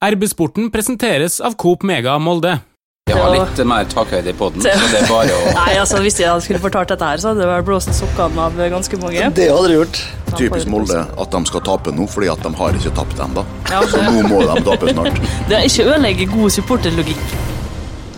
RB-sporten presenteres av Coop Mega Molde. Vi har litt mer takhøyde i poden, så det er bare å Nei, altså Hvis jeg skulle fortalt dette, her, så hadde det vært blåst sokkene av ganske mange. Det hadde det gjort. Typisk Molde at de skal tape nå, fordi at de har ikke tapt ennå. Ja, Så nå må de tape snart. Det er ikke ødelegge god supporterlogikk.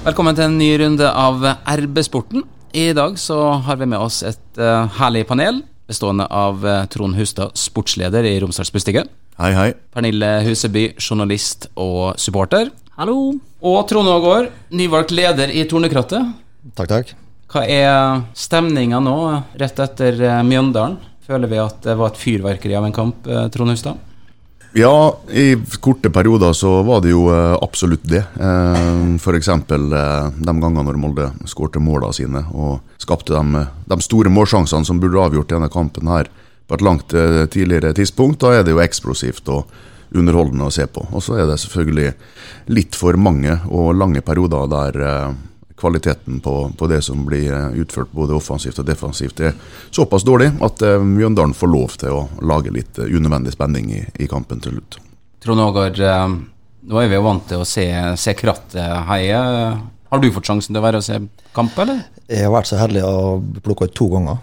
Velkommen til en ny runde av RB-sporten. I dag så har vi med oss et uh, herlig panel bestående av uh, Trond Hustad, sportsleder i Romsdals Busstikke. Hei, hei. Pernille Huseby, journalist og supporter. Hallo. Og Trond Aagaard, nyvalgt leder i Tornekrattet. Takk, takk. Hva er stemninga nå, rett etter eh, Mjøndalen? Føler vi at det var et fyrverkeri av en kamp, eh, Trond Hustad? Ja, i korte perioder så var det jo eh, absolutt det. Eh, F.eks. de gangene når Molde skårte målene sine og skapte de, de store målsjansene som burde avgjort denne kampen her på et langt eh, tidligere tidspunkt. Da er det jo eksplosivt og underholdende å se på. Og så er det selvfølgelig litt for mange og lange perioder der eh, kvaliteten på, på det som blir eh, utført både offensivt og defensivt, er såpass dårlig at Mjøndalen får lov til å lage litt unødvendig spenning i, i kampen til slutt. Trond eh, nå er vi jo vant til å se, se krattet heie. Har du fått sjansen til å være og se kamp, eller? Jeg har vært så heldig å plukke ut to ganger.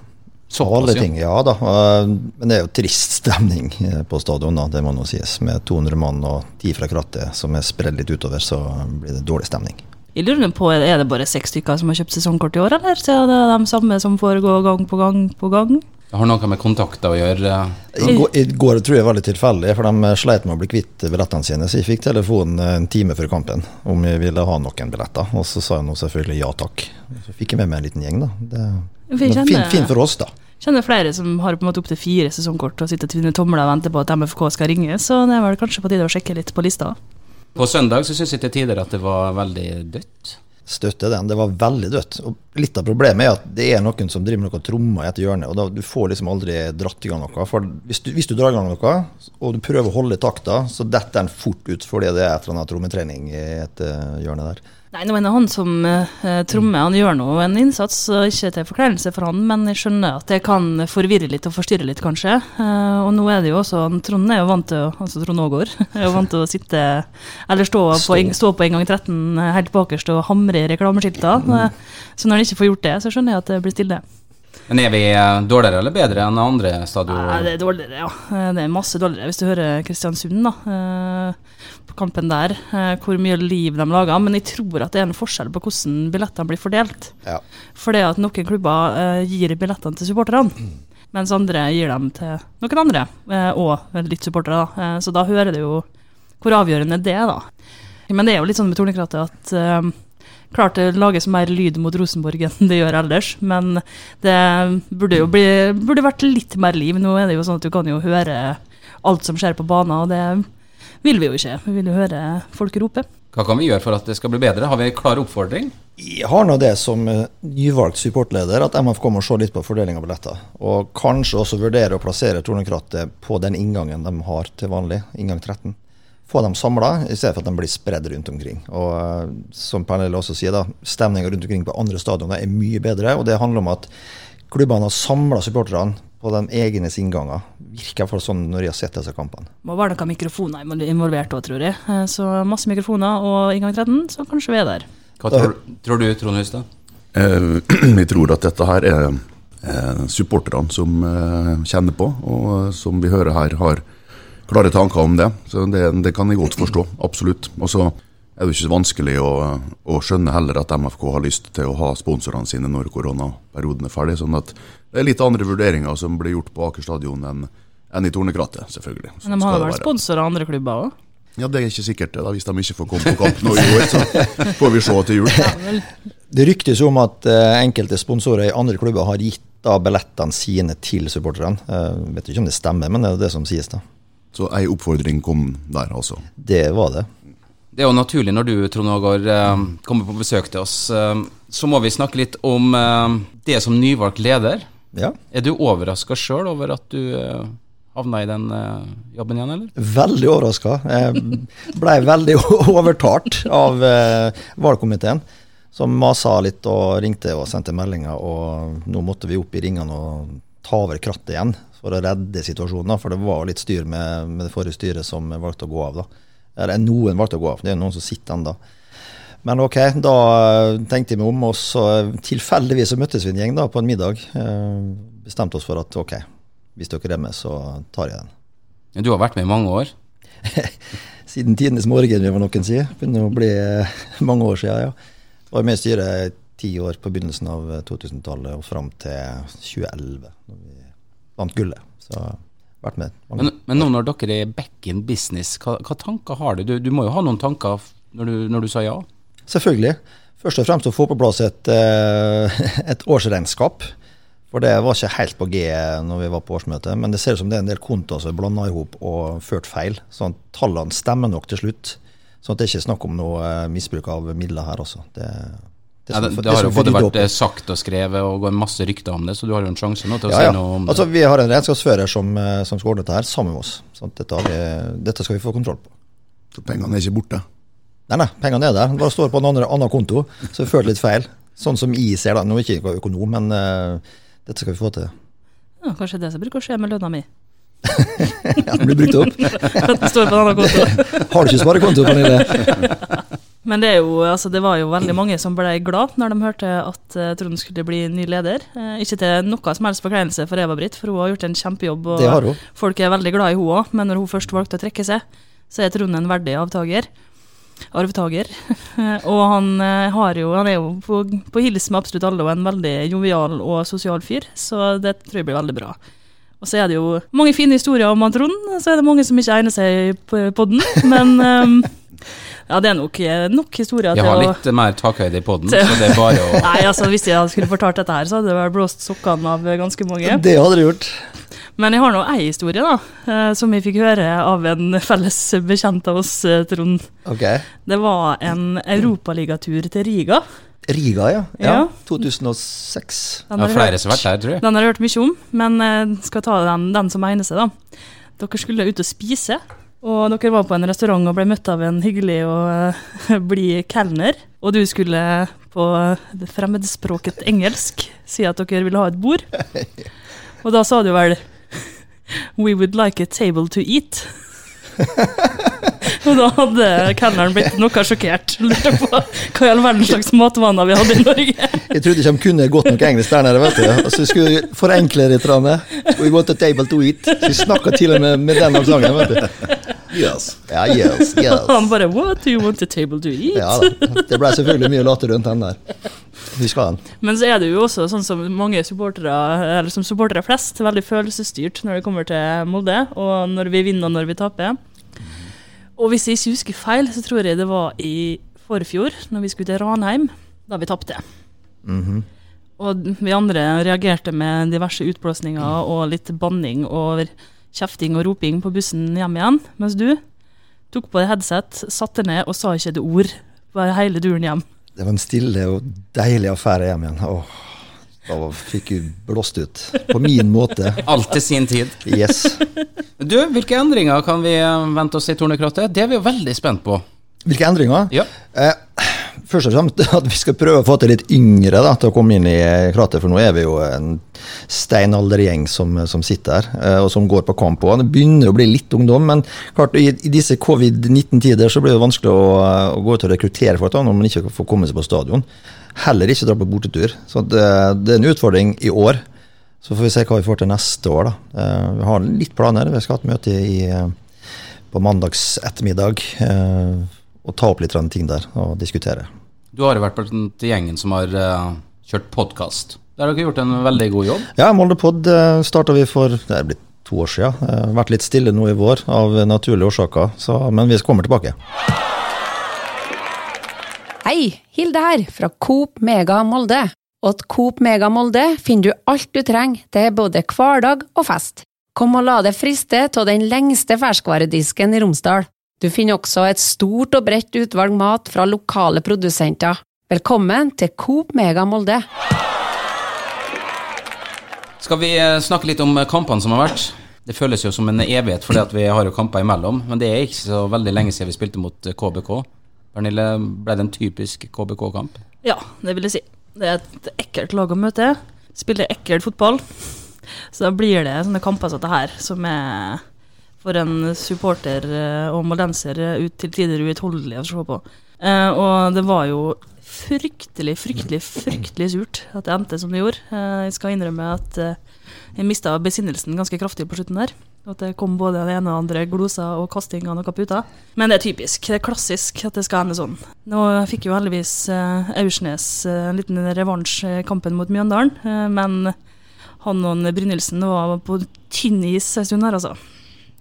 Av alle ting, ja da. Eh, Men det er jo trist stemning eh, på stadion, da, det må nå sies. Med 200 mann og 10 fra krattet som er spredd litt utover, så blir det dårlig stemning. Jeg lurer på, Er det bare seks stykker som har kjøpt sesongkort i år, eller så er det de samme som foregår gang på gang på gang? Det har noe med kontakter å gjøre. I går, I går tror jeg var litt tilfeldig, for de sleit med å bli kvitt billettene sine. Så jeg fikk telefonen en time før kampen om jeg ville ha noen billetter. Og så sa jeg nå selvfølgelig ja takk. Så fikk jeg med meg en liten gjeng, da. Det, kjenner- fin, fin, for oss, da. kjenner flere som har på en måte opptil fire sesongkort og sitter og tvinner tomler og venter på at MFK skal ringe, så det er vel kanskje på tide å sjekke litt på lista. På søndag så syns jeg til tider at det var veldig dødt. Støtter den. Det var veldig dødt. Og litt av problemet er at det er noen som driver med noe trommer i et hjørne, og da du får liksom aldri dratt i gang noe. For hvis du, hvis du drar i gang noe, og du prøver å holde takta, så detter den fort ut fordi det er et eller annet trommetrening i et eh, hjørne der. Nei, nå er det han som uh, trommer, han gjør nå en innsats, og ikke til forkleinelse for han, men jeg skjønner at det kan forvirre litt og forstyrre litt, kanskje. Uh, og nå er det jo også, han Trond er jo vant til, å- altså Trond Aagaard, er jo vant til å sitte, eller stå, Stå. På, en, stå på inngang 13 helt bakerst og hamre i reklameskilta. Eh, Så når han ikke får gjort det, så skjønner jeg at det blir stille. Men er vi eh, dårligere eller bedre enn andre stadioner? Nei, det er dårligere, ja. Eh, Det er masse dårligere. Hvis du hører Kristiansund, da, eh, kampen der, eh, hvor mye liv de lager. Men jeg tror at det er en forskjell på hvordan billettene blir fordelt. Ja. det at noen klubber eh, gir billettene til supporterne, mens andre gir dem til noen andre, eh, og litt supportere. da. Så da hører du jo hvor avgjørende det er, da. Men det er jo litt sånn med Tornekrattet at Klart det lages mer lyd mot Rosenborg enn det gjør ellers, men det burde jo bli, burde vært litt mer liv. Nå er det jo sånn at du kan jo høre alt som skjer på banen, og det vil vi jo ikke. Vi vil jo høre folk rope. Hva kan vi gjøre for at det skal bli bedre? Har vi en klar oppfordring? Jeg har nå det som eh, nyvalgt supportleder, at MFK må se litt på fordeling av billetter. Og kanskje også vurdere å plassere Tornekrattet på den inngangen de har til vanlig, inngang 13. Få dem samla, i stedet for at de blir spredd rundt omkring. Og eh, som Pernille også sier, da, stemninga rundt omkring på andre stadioner er mye bedre. Og det handler om at klubbene har samla supporterne på de egne innganger. Virker i hvert fall sånn når jeg har sett disse kampene. Må være noen mikrofoner involvert òg, tror jeg. Eh, Så masse mikrofoner og inngang 13, så kanskje vi er der. Hva tror, tror du, Trond Hustad? Eh, Vi tror at dette her er eh, supporterne som kjenner på, og som vi hører her har klare tanker om det. Så det, det kan jeg godt forstå, absolutt. Og så er det ikke så vanskelig å, å skjønne heller at MFK har lyst til å ha sponsorene sine når koronaperioden er ferdig. sånn at det er litt andre vurderinger som blir gjort på Aker stadion enn enn i Tornekrattet, selvfølgelig. Så Men de har vel sponsorer av andre klubber òg? Ja, Det er ikke sikkert det, da, hvis de ikke får komme på kamp nå i år. Så får vi se til jul. Det ryktes om at eh, enkelte sponsorer i andre klubber har gitt da billettene sine til supporterne. Eh, vet ikke om det stemmer, men det er det som sies, da. Så ei oppfordring kom der, altså. Det var det. Det er jo naturlig når du, Trond Aagaard, eh, kommer på besøk til oss. Så må vi snakke litt om det som nyvalgt leder. Ja. Er du overraska sjøl over at du eh, havna i den eh, jobben igjen, eller? Veldig overraska. Blei veldig overtalt av eh, valgkomiteen, som masa litt og ringte og sendte meldinger. Og nå måtte vi opp i ringene og ta over krattet igjen for å redde situasjonen. For det var litt styr med, med det forrige styret som valgte å gå av. da. Eller noen valgte å gå av, det er noen som sitter ennå. Men ok, da tenkte jeg meg om, og så tilfeldigvis så møttes vi en gjeng da på en middag. Eh, bestemte oss for at ok, hvis dere er med, så tar jeg den. Du har vært med i mange år. Siden tidenes morgen, vil noen si. Begynner å bli eh, mange år siden, ja. Var med i styret ti år på begynnelsen av 2000-tallet og fram til 2011, når vi vant gullet. Så vært med. mange Men, men nå når dere er back in business, hva, hva tanker har du? du? Du må jo ha noen tanker når du, når du sa ja? Selvfølgelig. Først og fremst å få på plass et, eh, et årsregnskap. For det var ikke helt på G når vi var på årsmøtet. men det ser ut som det er en del kontoer som er blanda i hop og ført feil. Sånn at tallene stemmer nok til slutt. Sånn at det ikke er snakk om noe eh, misbruk av midler her også. Det, det, Ja, skal det, det har jo både vært eh, sagt og skrevet og går masse rykter om det, så du har jo en sjanse nå til å Ja, si ja. noe om det. Altså, vi har en regnskapsfører som, som skal ordne dette her sammen med oss. Sånn at dette, vi, dette skal vi få kontroll på. Så pengene er ikke borte. Nei, nei, pengene er der. Det bare står på en annen, annen konto, så jeg føler litt feil. Sånn som jeg ser det. Nå er jeg ikke økonom, men uh, dette skal vi få til. Ja, kanskje det som bruker å skje med lønna mi. Ja, den blir brukt opp. Det står på en annen konto. Har du ikke sparekonto, Pernille? Men det, er jo, altså, det var jo veldig mange som ble glad når de hørte at eh, Trond skulle bli ny leder. Eh, ikke til noe som helst forkleinelse for Eva-Britt, for hun har gjort en kjempejobb. Og folk er veldig glad i henne òg, men når hun først valgte å trekke seg, så er Trond en verdig avtaker. Arvtaker. og han, eh, har jo, han er jo på, på hils med absolutt alle og en veldig jovial og sosial fyr, så det tror jeg blir veldig bra. Og så er det jo mange fine historier om Trond, og så er det mange som ikke egner seg på podden, men um, ja, det er nok, nok historier Jeg har har å litt mer takhøyde i poden, til- så det er bare å Nei, altså Hvis jeg skulle fortalt dette her, så hadde det vel blåst sokkene av ganske mange. Det hadde det gjort. Men jeg har nå ei historie, da, eh, som vi fikk høre av en felles bekjent av oss, eh, Trond. Okay. Det var en europaligatur til Riga. Riga, ja. ja. Ja. 2006. Den Ja, har flere som har vært der, tror jeg. Den har jeg hørt mye om, men jeg skal ta den, den som egner seg, da. Dere skulle ut og spise, og dere var på en restaurant og ble møtt av en hyggelig og eh, blid kelner. Og du skulle på fremmedspråket engelsk si at dere ville ha et bord. Og da sa du vel We would like a table to eat. og da hadde kelneren blitt noe sjokkert. Lurte på hva i all verden slags matvaner vi hadde i Norge. Jeg trodde ikke de kunne godt nok engelsk der nede, vet du. Og så skulle vi forenkle litt. We want a table to eat. Så vi snakka til og med med den aksenten, vet du. Yes. Ja, yes, yes. Han bare What do you want a table to eat? Ja da. Det ble selvfølgelig mye latter rundt den der. Husker den. Men så er det jo også sånn som mange supportere, eller som supportere flest, veldig følelsesstyrt når det kommer til Molde, og når vi vinner og når vi taper. Og hvis jeg ikke husker feil, så tror jeg det var i forfjor, når vi skulle til Ranheim, da vi tapte. Og vi andre reagerte med diverse utblåsninger og litt banning og kjefting og roping på bussen hjem igjen, mens du tok på deg headset, satte ned og sa ikke et ord på hele turen hjem. Det var en stille og deilig affære hjem igjen. Åh, da fikk hun blåst ut. På min måte. Alt til sin tid. Yes. Du, hvilke endringer kan vi eh, vente oss i Tornekrattet? Det er vi jo veldig spent på. Hvilke endringer? Ja. Eh, først og fremst at vi skal prøve å få til litt yngre da, til å komme inn i krater, for nå er vi jo en steinaldergjeng som, som sitter her, eh, og som går på kamp. Og det begynner å bli litt ungdom, men klart i, i disse covid-19-tider så blir det vanskelig å, å gå ut og rekruttere folk da, når man ikke får komme seg på stadion. Heller ikke dra på bortetur. Så det, det er en utfordring i år. Så får vi se hva vi får til neste år. da. Eh, vi har litt planer. Vi skal ha et møte i, eh, på mandags ettermiddag eh, og ta opp litt ting der og diskutere. Du har jo vært blant gjengen som har uh, kjørt podkast. Der har dere gjort en veldig god jobb. Ja, Moldepod uh, starta vi for det er blitt to år siden. Uh, vært litt stille nå i vår av naturlige årsaker, så, men vi kommer tilbake. Hei, Hilde her, fra Coop Mega Molde. Og at Coop Mega Molde finner du alt du trenger til både hverdag og fest. Kom og la deg friste av den lengste ferskvaredisken i Romsdal. Du finner også et stort og bredt utvalg mat fra lokale produsenter. Velkommen til Coop Mega Molde. Skal vi eh, snakke litt om eh, kampene som har vært? Det føles jo som en evighet, at vi har jo kamper imellom. Men det er ikke så veldig lenge siden vi spilte mot eh, KBK. Pernille, ble det en typisk KBK-kamp? Ja, det vil jeg si. Det er et ekkelt lag å møte. Spiller ekkel fotball. Så da blir det sånne kamper som dette her, som er for en supporter eh, og moldenser eh, ut til tider uutholdelig å se på. Eh, og det var jo fryktelig, fryktelig, fryktelig surt at det endte som det gjorde. Eh, jeg skal innrømme at eh, jeg mista besinnelsen ganske kraftig på slutten der. At det kom både den ene og andre gloser og kasting av noen puter. Men det er typisk. Det er klassisk at det skal ende sånn. Nå fikk jo heldigvis eh, Aursnes en liten revansj i kampen mot Mjøndalen, men han og Brynildsen var på tynn is en stund her, altså.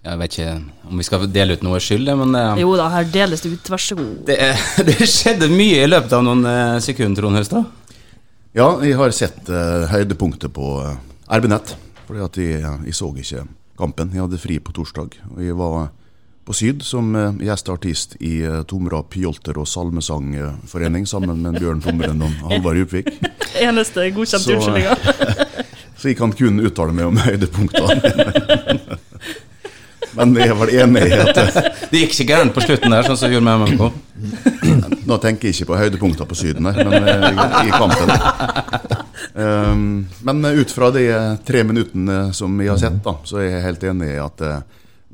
Jeg vet ikke om vi skal dele ut noe skyld, men uh, Jo da, her deles det ut, vær så god. det, det skjedde mye i løpet av noen uh, sekunder, Trond Høstad. Ja, jeg har sett uh, høydepunktet på uh, RB-nett. Fordi at jeg, jeg så ikke kampen. Jeg hadde fri på torsdag. Og jeg var på Syd som uh, gjesteartist i uh, Tomra Pjolter- og salmesangforening sammen med Bjørn Tomren og Halvard Djupvik. Eneste godkjente Så, unnskyldninga. Så jeg kan kun uttale meg om høydepunktene. Men jeg var enig i at eh, Det gikk ikke gærent på slutten der, sånn som gjorde med MMK. Nå tenker jeg ikke på høydepunkter på Syden, her, men eh, i kampen. Um, men ut fra de eh, tre minuttene som vi har sett, da, så er jeg helt enig i at det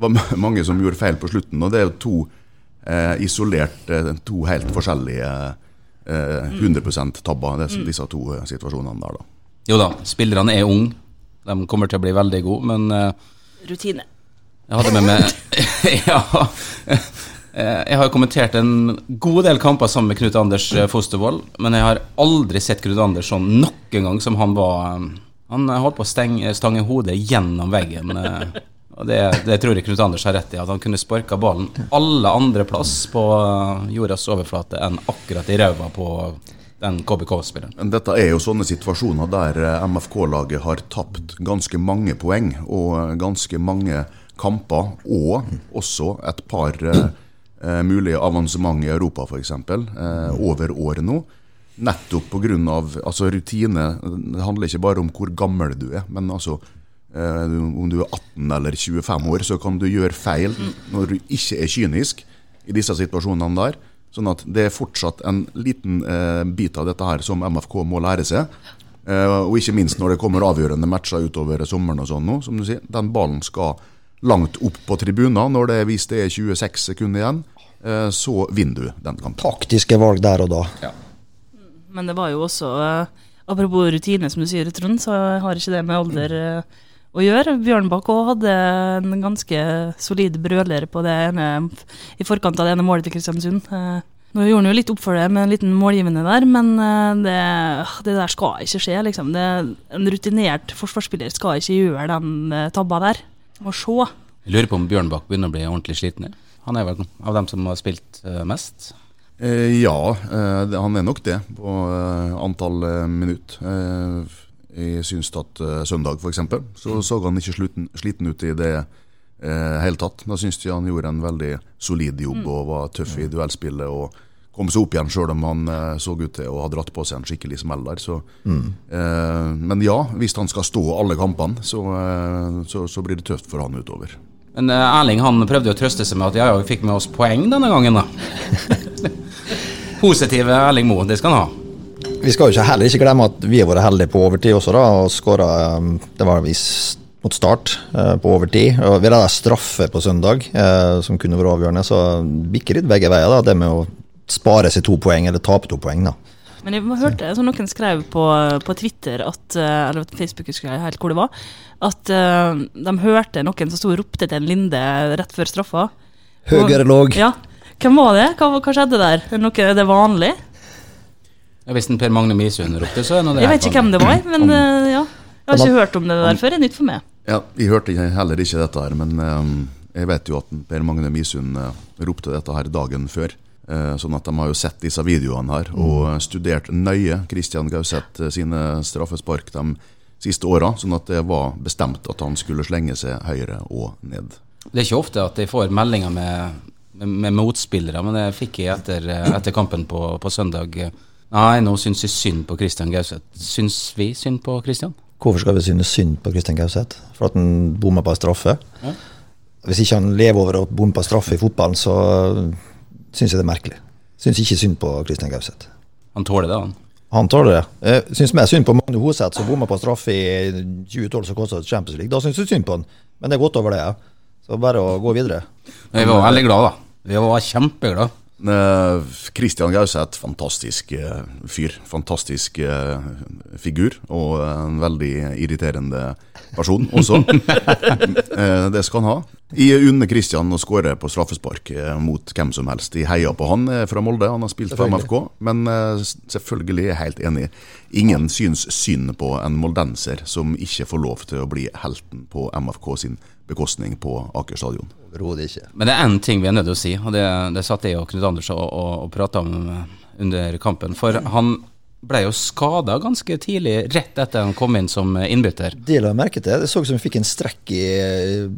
var mange som gjorde feil på slutten. Og det er jo to eh, isolert eh, To helt forskjellige eh, 100 tabber, disse, disse to eh, situasjonene der, da. Jo da, spillerne er unge. De kommer til å bli veldig gode, men eh, Rutine. Jeg hadde med meg Ja. eh, Jeg har kommentert en god del kamper sammen med Knut Anders eh, Fostervoll, men jeg har aldri sett Knut Anders sånn nok en gang som han var eh, Han holdt på å stenge, stange hodet gjennom veggen. Og det, det tror jeg Knut Anders har rett i, at han kunne sparka ballen alle andre plass på jordas overflate enn akkurat i ræva på den KBK-spilleren. Dette er jo sånne situasjoner der MFK-laget har tapt ganske mange poeng og ganske mange kamper, og også et par eh, mulige avansement i Europa f.eks. Eh, over året nå. Nettopp pga. Altså, rutine. Det handler ikke bare om hvor gammel du er, men altså eh, om du er 18 eller 25 år, så kan du gjøre feil når du ikke er kynisk i disse situasjonene der. Sånn at det er fortsatt en liten eh, bit av dette her som MFK må lære seg. Eh, og ikke minst når det kommer avgjørende matcher utover sommeren og sånn nå, som du sier. Den ballen skal langt opp på tribunen Når det, hvis det er 26 sekunder igjen, eh, så vinner du den kampen. Taktiske valg der og da. Men det var jo også eh, Apropos rutine, som du sier, Trond, så har ikke det med alder eh, å gjøre. Bjørnbakk òg hadde en ganske solid brøler på det ene i forkant av det ene målet til Kristiansund. Eh, nå gjorde han jo litt opp for det med en liten målgivende der, men det, det der skal ikke skje, liksom. Det, en rutinert forsvarsspiller skal ikke gjøre den tabba der. Må se. Jeg lurer på om Bjørnbakk begynner å bli ordentlig sliten. Han er vel av dem som har spilt eh, mest. Eh, ja, eh, han er nok det på eh, antall eh, minutt. Eh, jeg syns at eh, søndag, f.eks., så så han ikke sluten, sliten ut i det eh, hele tatt. Da syns jeg han gjorde en veldig solid jobb og var tøff i duellspillet. og kom seg opp igjen sjøl om han eh, så ut til å ha dratt på seg en skikkelig smell der. Så, eh, men ja, hvis han skal stå alle kampene, så, eh, så, så blir det tøft for han utover. Men eh, Erling han prøvde jo å trøste seg med at ja, ja, vi fikk med oss poeng denne gangen, da. Positive Erling Moe, det skal han ha. Vi skal jo ikke heller ikke glemme at vi har vært heldige på overtid også, da, og skåra Det var visst mot start på overtid. Og vi hadde straffe på søndag som kunne vært avgjørende, så bikker litt begge veier, da, det med å spare seg to poeng eller tape to poeng. da. Men jeg hørte så noen skrev på, på Twitter, at, eh, eller Facebook, husker jeg helt hvor det var, at uh, de hørte noen som sto og ropte til en Linde rett før straffa. Høyere låg. Ja. Hvem var det? Hva, hva skjedde der? Er det noe, er det vanlig? Ja, hvis en Per Magne Misund ropte, så er nå det Jeg vet ikke hvem det var, men uh, ja. Jeg har ikke hørt om det der før. Det er nytt for meg. Ja, Jeg hørte heller ikke dette her, men um, jeg vet jo at Per Magne Misund uh, ropte dette her dagen før. Eh, sånn at de har jo sett disse videoene her og eh, studert nøye Christian Gauseth eh, sine straffespark de siste åra. Sånn at det var bestemt at han skulle slenge seg høyre og ned. Det er ikke ofte at jeg får meldinger med, med, med motspillere, men det fikk jeg etter, eh, etter kampen på, på søndag. Nei, nå syns jeg synd på Christian Gauseth. Syns vi synd på Christian? Hvorfor skal vi synes synd på Christian Gauseth? For at han bommer på en straffe? Ja. Hvis ikke han lever over å bomme på en straffe i fotballen, så syns jeg det er merkelig. Syns ikke synd på Kristian Gauseth. Han tåler det, han. Han tåler det. Jeg syns mer synd på Magne Hoseth, som bomma på straffe i 2012 som kosta Champions League. Da syns jeg synd på han, men det er godt over det. Ja. Så bare å gå videre. Vi var veldig glad, da. Vi var kjempeglade. Eh, er Gauseth, fantastisk eh, fyr. Fantastisk eh, figur. Og en veldig irriterende person også. Det skal han ha. Jeg unner Kristian å skåre på straffespark mot hvem som helst. Jeg heier på han fra Molde, han har spilt for MFK. Men selvfølgelig er jeg helt enig. Ingen syns synd på en moldenser som ikke får lov til å bli helten på MFK sin bekostning på Aker stadion. Overhodet ikke. Men det er én ting vi er nødt til å si, og det, det satt jeg og Knut Anders og, og, og prata om under kampen. For han ble jo skada ganske tidlig, rett etter han kom inn som innbytter. Det la jeg merke til. Det så ut som han fikk en strekk i,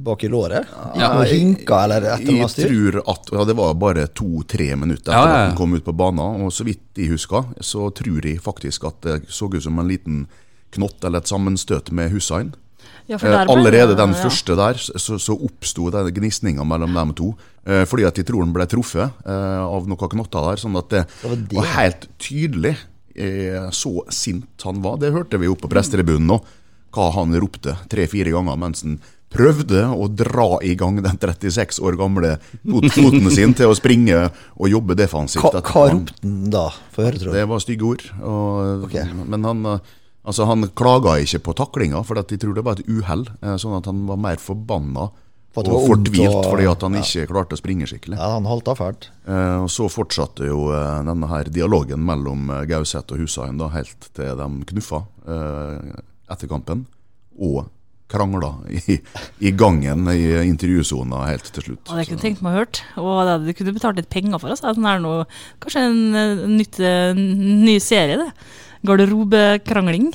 bak i låret. Ja, og hinka eller et eller annet styr. tror at ja, det var bare to-tre minutter etter ja, ja. at han kom ut på banen. Og så vidt jeg husker, så tror jeg faktisk at det så ut som en liten knott eller et sammenstøt med Hussein. Ja, for Eh, der allerede det- den ja. første der, så, så oppsto den gnisninga mellom dem to. Eh, fordi at jeg tror han ble truffet eh, av noen knotter der. Sånn at det, Det var det. var helt tydelig eh, så sint han var. Det hørte vi jo på prestetribunen nå, hva han ropte tre-fire ganger mens han prøvde å dra i gang den 36 år gamle fot- foten sin til å springe og jobbe defensivt. Hva, hva ropte han da? Få høre, tror Det var stygge ord. Og, okay. Men han, altså, han klaga ikke på taklinga, for at jeg tror det var et uhell. eh, Sånn at han var mer forbanna For og fortvilt og- fordi at han ja. ikke klarte å springe skikkelig. Ja, han halta fælt. Eh, Og Så fortsatte jo eh, denne her dialogen mellom eh, Gauseth og Hussein da, helt til de knuffa eh, etter kampen. Og krangla i, i gangen i intervjusona helt til slutt. Og det kunne tenkt meg å hørt. Og det, du kunne betalt litt penger for oss. Det er noe, kanskje en nytt, ny serie, det. Garderobekrangling.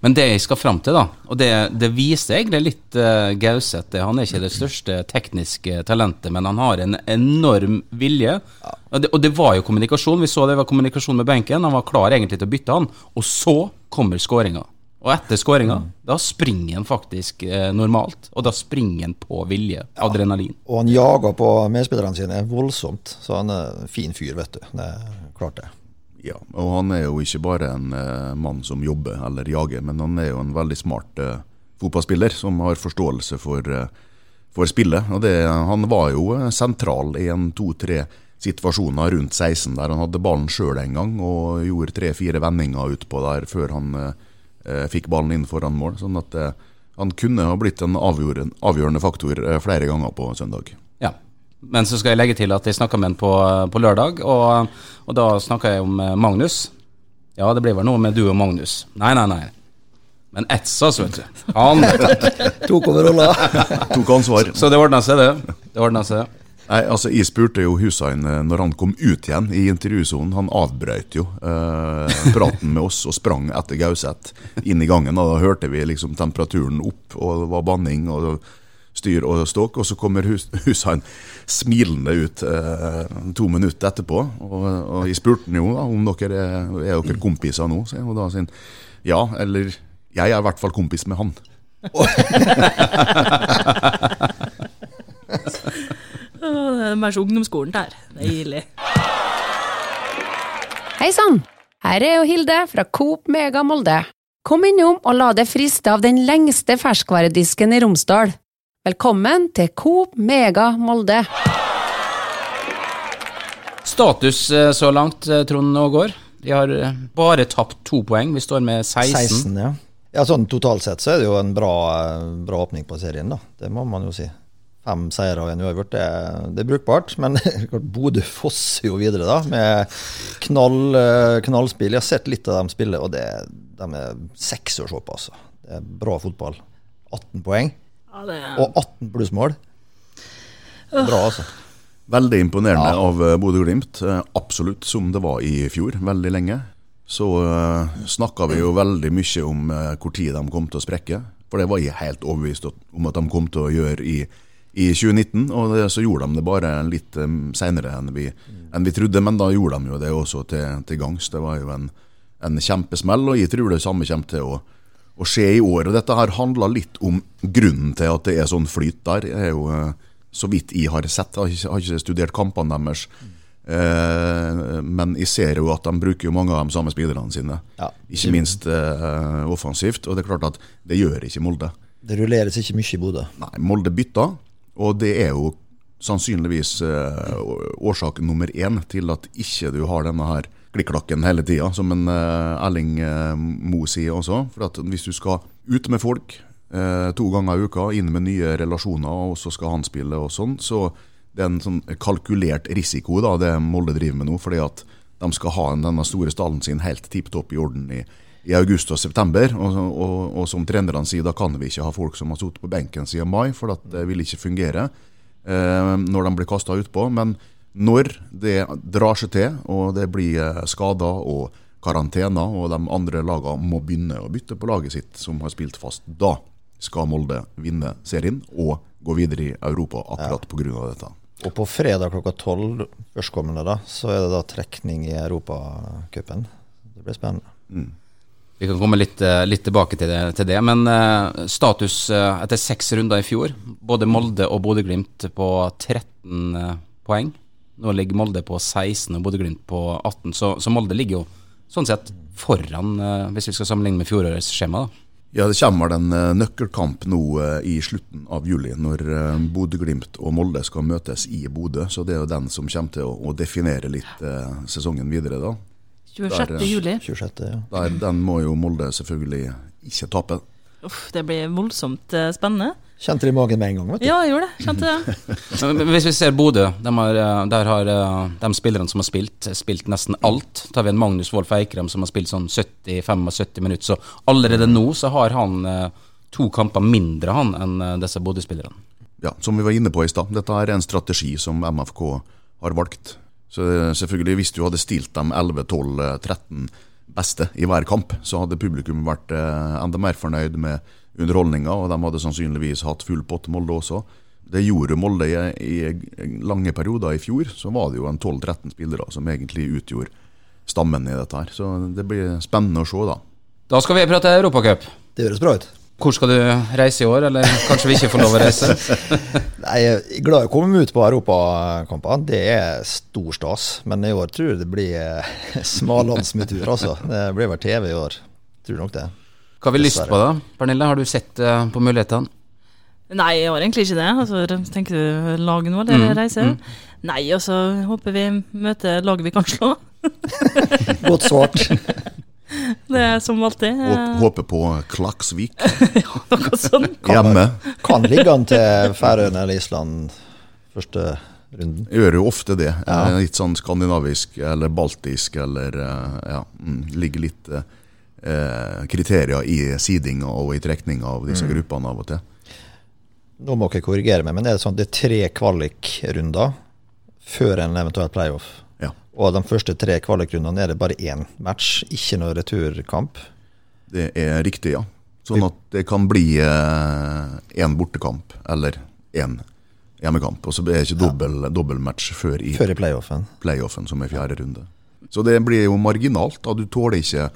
Men det jeg skal fram til, da, og det, det viser egentlig litt uh, Gauseth Han er ikke det største tekniske talentet, men han har en enorm vilje. Og, det, og det var jo kommunikasjon. Vi så det var kommunikasjon med benken. Han var klar egentlig til å bytte han. Og så kommer skåringa. Og etter skåringa, da springer han faktisk eh, normalt. Og da springer han på vilje. Adrenalin. Og han jager på medspillerne sine voldsomt. Så han er en fin fyr, vet du. Det er klart det. Ja, og han er jo ikke bare en uh, mann som jobber eller jager, men han er jo en veldig smart uh, fotballspiller som har forståelse for, uh, for spillet. Og det, han var jo sentral i en to-tre situasjoner rundt 16 der han hadde ballen sjøl en gang og gjorde tre-fire vendinger utpå der før han fikk ballen inn foran mål. Sånn at han kunne ha blitt en avgjørende, avgjørende faktor flere ganger på søndag. Men så skal jeg legge til at jeg snakka med han på, på lørdag, og, og da snakka jeg om eh, Magnus. Ja, det blir vel noe med du og Magnus. Nei, nei, nei. Men Etsas, vet du. Han Tok over rolla. Tok ansvar. Så det ordna seg, det. Det ordna seg. Nei, altså Jeg spurte jo Hussein eh, når han kom ut igjen i intervjusonen. Han avbrøt jo eh, praten med oss og sprang etter Gauseth inn i gangen. og Da hørte vi liksom temperaturen opp, og det var banning og styr og ståk. Og så kommer Hus Hussein smilende ut eh, to minutter etterpå. Og, og jeg spurte han jo da om dere er, er dere kompiser nå. sier han, Og da sier han ja, eller jeg er i hvert fall kompis med han. Det er så ungdomsskolen der. det Deilig. Hei sann! Her er jo Hilde fra Coop Mega Molde. Kom innom og la deg friste av den lengste ferskvaredisken i Romsdal. Velkommen til Coop Mega Molde. Status eh, så langt, eh, Trond Aagaard. De har eh, bare tapt to poeng. Vi står med 16. 16, ja. ja. Sånn totalt sett så er det jo en bra, bra åpning på serien, da. Det må man jo si. Fem seire og en uavgjort, det, det er brukbart. Men Bodø fosser jo videre, da, med knall, knallspill. Jeg har sett litt av dem spille, og det, de er seks å se på, altså. Det er bra fotball. 18 poeng, Ja, det er, og 18 plussmål. Bra, altså. Veldig imponerende av eh, Bodø-Glimt. Eh, Absolutt som det var i fjor, veldig lenge. Så uh, snakka vi jo veldig mye om uh, hvor tid de kom til å sprekke. For det var jeg helt overbevist om at de kom til å gjøre i, i 2019. Og det, så gjorde de det bare litt um, seinere enn, vi- enn vi trodde. Men da gjorde de jo det også til, til gangs. Det var jo en, en kjempesmell, og jeg tror det samme kommer til å, å skje i år. Og dette her handler litt om grunnen til at det er sånn flyt der. Det er jo eh, så vidt jeg har sett. Jeg har ikke, studert kampene deres. Eh, men jeg ser jo at de bruker jo mange av de samme spillerne sine. Ja. Ikke minst eh, offensivt. Og det er klart at det gjør ikke Molde. Det rulleres ikke mye i Bodø. Nei, Molde bytter. Og det er jo sannsynligvis årsak nummer én til at ikke du har denne her klikklakken hele tida, som en eh, Erling eh, Moe sier også. For at hvis du skal ut med folk eh, to ganger i uka, inn med nye relasjoner, og så skal han spille og sånn, så det er en sånn kalkulert risiko, da, det Molde driver med nå. fordi at de skal ha denne store stallen sin helt tipp topp i orden i, i august og september. Og, og, og som trenerne sier, da kan vi ikke ha folk som har sittet på benken siden mai, for det vil ikke fungere eh, når de blir kasta utpå. Men når det drar seg til, og det blir eh, skader og karantener, og de andre lagene må begynne å bytte på laget sitt, som har spilt fast, da skal Molde vinne serien og gå videre i Europa akkurat på pga. dette. Og på fredag klokka tolv førstkommende, da, så er det da trekning i Europacupen. Det blir spennende. Vi kan komme litt, eh, litt tilbake til det, til det. men eh, status etter seks runder i fjor. Både Molde og Bodø-Glimt på 13 eh, poeng. Nå ligger Molde på 16 og Bodø-Glimt på 18, så, så Molde ligger jo sånn sett foran, eh, hvis vi skal sammenligne med fjorårets skjema. da. Ja, Det kommer en eh, nøkkelkamp nå eh, i slutten av juli, når Bodø-Glimt og Molde skal møtes i Bodø. Så det er jo den som kommer til å, å definere litt sesongen videre, da. 26. Der, juli. 26. ja. Der, den må jo Molde selvfølgelig ikke tape. Uff, det blir voldsomt spennende. Kjente det i magen med en gang, vet du. Ja, jeg gjorde det. Kjente det. Hvis vi ser Bodø, de har, eh, der har eh, de spillerne som har spilt, spilt nesten alt. Tar vi en Magnus Wolff Eikrem som har spilt sånn 70-75 minutter, så allerede nå så har han eh, to kamper mindre han enn disse Bodø-spillerne. Ja, Som vi var inne på i stad, dette er en strategi som MFK har valgt. Så selvfølgelig, hvis du hadde stilt dem 11-12-13 beste i hver kamp, så hadde publikum vært enda mer fornøyd med underholdninga, og de hadde sannsynligvis hatt full pott Molde også. Det gjorde Molde i, i lange perioder i fjor. Så var det jo en 12-13 spillere som egentlig utgjorde stammen i dette her. Så det blir spennende å se, da. Da skal vi prate Europacup. Det høres bra ut. Hvor skal du reise i år, eller kanskje vi ikke får lov å reise? Nei, Jeg er glad i å komme ut på europakamper. Det er stor stas. Men i år tror jeg det blir eh, smalhåndsmettur, altså. Det blir vel TV i år. Tror nok det. Hva har vi lyst på, da? Pernille, har du sett eh, på mulighetene? Nei, jeg har egentlig ikke det. Altså, tenker du lage nå, eller Mm, reise? Nei, og så håper vi møter laget vi kan slå. Godt svart. Det er som alltid. Eh, håper på Klaksvik ja, Noe sånt. hjemme. Kan ligge an til Færøyene eller Island første runden. Gjør jo ofte det. Ja. Eh, Litt sånn skandinavisk eller baltisk eller ja, mm, ligger litt eh, kriterier i seedinga og i trekninga av disse gruppene av og til. Nå må jeg korrigere meg, men er det sånn at det er tre kvalikrunder før en eventuell playoff? Ja. Og de første tre kvalikrundene er det bare én match, ikke noe returkamp. Det er riktig, ja. Sånn at det kan bli én bortekamp eller én hjemmekamp. Og så blir det ikke dobbel, dobbeltmatch før i Før i playoffen. playoffen, som er fjerde runde. Så det blir jo marginalt. da Du tåler ikke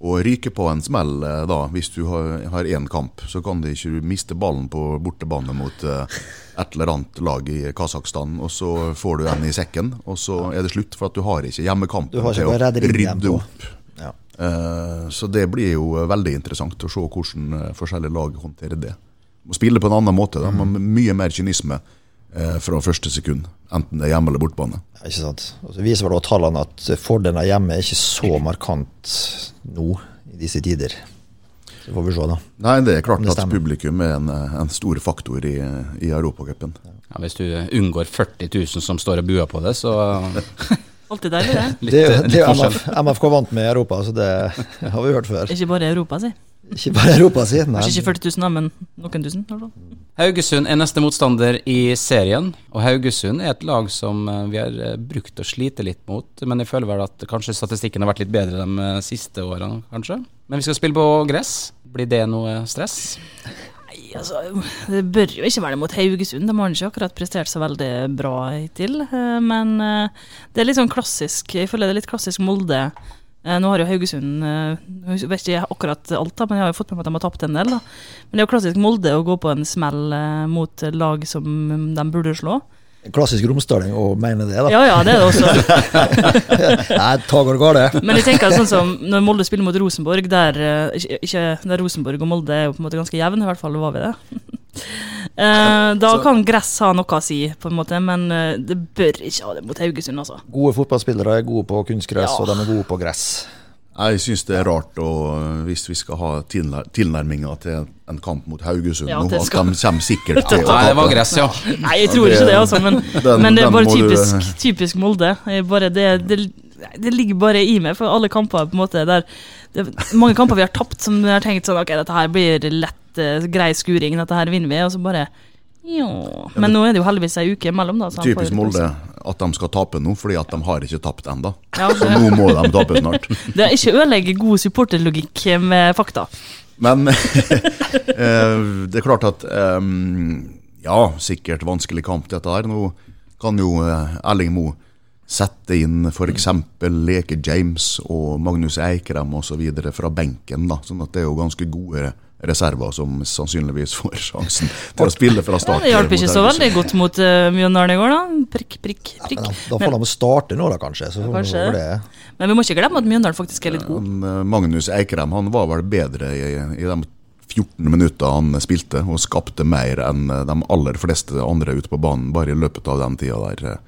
å ryke på en smell eh, da, hvis du har én kamp. Så kan du ikke miste ballen på bortebane mot eh, et eller annet lag i Kasakhstan, og så får du en i sekken, og så er det slutt, for at du har ikke hjemmekamp Du har ikke til å rydde på. opp. Ja. Eh, Så det blir jo veldig interessant å se hvordan forskjellige lag håndterer det. Må spille på en annen måte, da, med mye mer kynisme fra første sekund. Enten det er hjemme eller bortbane. Ja, Ikke sant? Og så viser vel også tallene at fordelen av hjemme er ikke så markant nå i disse tider. Så får vi se, da. Nei, det er klart Det at publikum er en, eh, en stor faktor i, i Europacupen. Ja, hvis du unngår 40 000 som står og buer på det, så Alltid deilig, det. litt, Det er jo MFK vant med i Europa, så det har vi hørt før. Ikke bare Europa, si. Ikke bare Europa, si. Nei. Kanskje ikke 40 000, da, men noen tusen. i. Haugesund er neste motstander i serien, og Haugesund er et lag som eh, vi har eh, brukt å slite litt mot. Men jeg føler vel at kanskje statistikken har vært litt bedre de eh, siste årene, kanskje. Men vi skal spille på gress. Blir det noe stress? Nei, altså, det bør jo ikke være det mot Haugesund. De har ikke akkurat prestert så veldig bra hittil. Men det er litt sånn klassisk Jeg føler det er litt klassisk Molde. Eh, Nå har jo Haugesund eh, Jeg vet ikke akkurat alt, da, men jeg har jo fått med meg at de har tapt en del. da. Men det er jo klassisk Molde å gå på en smell eh, mot lag som de burde slå. Klassisk romsdaling å mene det, da. Ja ja, det er det også. Nei, ta går det gale. Men jeg tenker sånn som når Molde spiller mot Rosenborg, der, ikke, der Rosenborg og Molde er jo på en måte ganske jevne, i hvert fall var vi det. Eh, da kan gress ha noe å si, på en måte, men eh, det bør ikke ha det mot Haugesund, altså. Gode fotballspillere er gode på kunstgress, Ja. og de er gode på gress. Jeg syns det er rart og hvis vi skal ha tilnærminga til en kamp mot Haugesund Ja, nå, at de kommer sikkert til å Nei, det var gress, ja. Nei, jeg tror ikke det, altså, men, Den- men det er bare typisk, typisk Molde. Bare det, det, det ligger bare i meg, for alle kamper på en måte der det er Mange kamper vi har tapt som vi har tenkt sånn Ok, dette her blir lett, eh, grei skuring, dette her vinner vi, og så bare jo. Men nå er det jo heldigvis ei uke imellom, da. så Typisk Molde at de skal tape nå, fordi at de har ikke tapt ennå. Ja, Så nå må de tape snart. det er ikke ødelegge god supporterlogikk med fakta. Men eh, det er klart at eh, Ja, sikkert vanskelig kamp, dette her. Nå kan jo eh, Erling Moe sette inn f.eks. Leke James og Magnus Eikrem osv. fra benken. da, sånn at det er jo ganske gode reserver som sannsynligvis får sjansen til å spille fra Ja, start. det hjalp ikke så veldig godt mot uh, Mjøndalen i går, da. Prikk, prikk, prikk. Ja, da, da får de starte nå, da, kanskje. Så får kanskje. Men vi må ikke glemme at Mjøndalen faktisk er litt god. Eh, Magnus Eikrem han var vel bedre i, i de 14 minutter han spilte, og skapte mer enn eh, de aller fleste andre ute på banen bare i løpet av den tida der.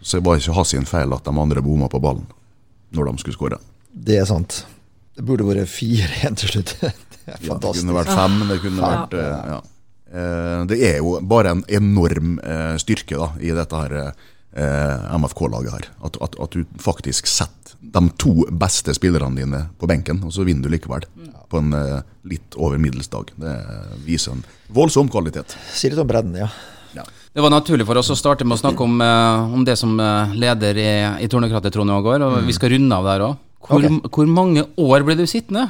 Så det var ikke hans feil at de andre bomma på ballen når de skulle skåre. Det er sant. Det burde vært fire igjen til slutt. Ja, det kunne vært fem, det kunne Ja. vært eh, ja. Eh, Det er jo bare en enorm eh, styrke da, i dette her eh, MFK-laget her. At, at, at du faktisk setter de to beste spillerne dine på benken, og så vinner du likevel. På en litt over middels dag. Det viser en voldsom kvalitet. Si litt om bredden, ja. Det var naturlig for oss å starte med å snakke om, om det som leder i, i Tornekrattet, Trond Ågaard, og vi skal runde av der òg. Hvor, okay. hvor mange år ble du sittende?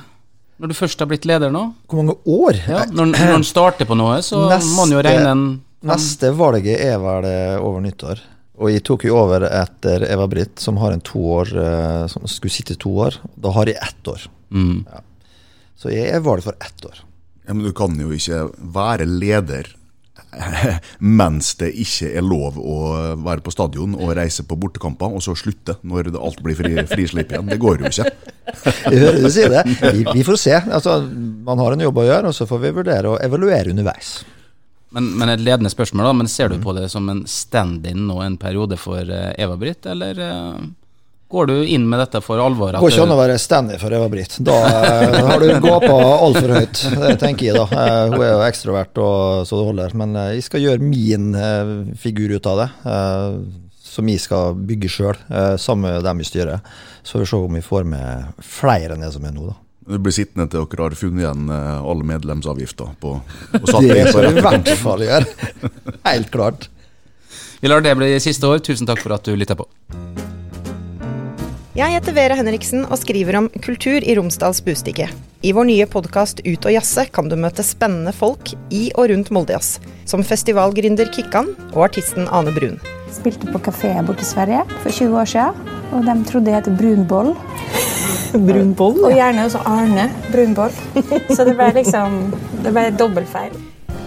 Når du først har blitt leder nå? Hvor mange år? Ja, når, når en starter på noe, så Neste- må en jo regne en Neste valget er vel eh, over nyttår. Og jeg tok jo over etter Eva Britt, som har en to år, eh, som skulle sitte to år. Da har jeg ett år. mm. Så jeg er valgt for ett år. Ja, men du kan jo ikke være leder mens det ikke er lov å være på stadion og reise på bortekamper, og så slutte når alt blir fri, frislipp igjen. Det går jo ikke. Jeg hører du sier det. Vi, vi får se. Altså, man har en jobb å gjøre, og så får vi vurdere å evaluere underveis. Men, men et ledende spørsmål, da. Men ser du på det som en stand-in nå en periode for eh, Eva-Britt, eller eh, går du inn med dette for alvor? Det går ikke an å være standy for Eva Britt. Da eh, har du gapa altfor høyt, det tenker jeg da. Eh, hun er jo ekstrovert og så det holder. Men eh, jeg skal gjøre min figur ut av det. eh, som jeg skal bygge sjøl, sammen med dem i styret. Så får vi se om vi får med flere enn det som er nå, da. Du blir sittende til dere har funnet igjen alle medlemsavgifter på, på Det skal vi i hvert fall gjøre. Helt klart. Vi lar det bli siste år. Tusen takk for at du lytta på. Jeg heter Vera Henriksen og skriver om kultur i Romsdals Bustikke. I vår nye podkast Ut og jazze kan du møte spennende folk i og rundt Moldejazz. Som festivalgründer Kikkan og artisten Ane Brun. Spilte på kafé borte i Sverige for 20 år siden, og de trodde jeg het Brunboll. Brunboll? Og gjerne også Arne Brunboll. Så det ble liksom Det ble dobbeltfeil.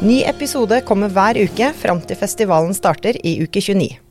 Ny episode kommer hver uke fram til festivalen starter i uke 29.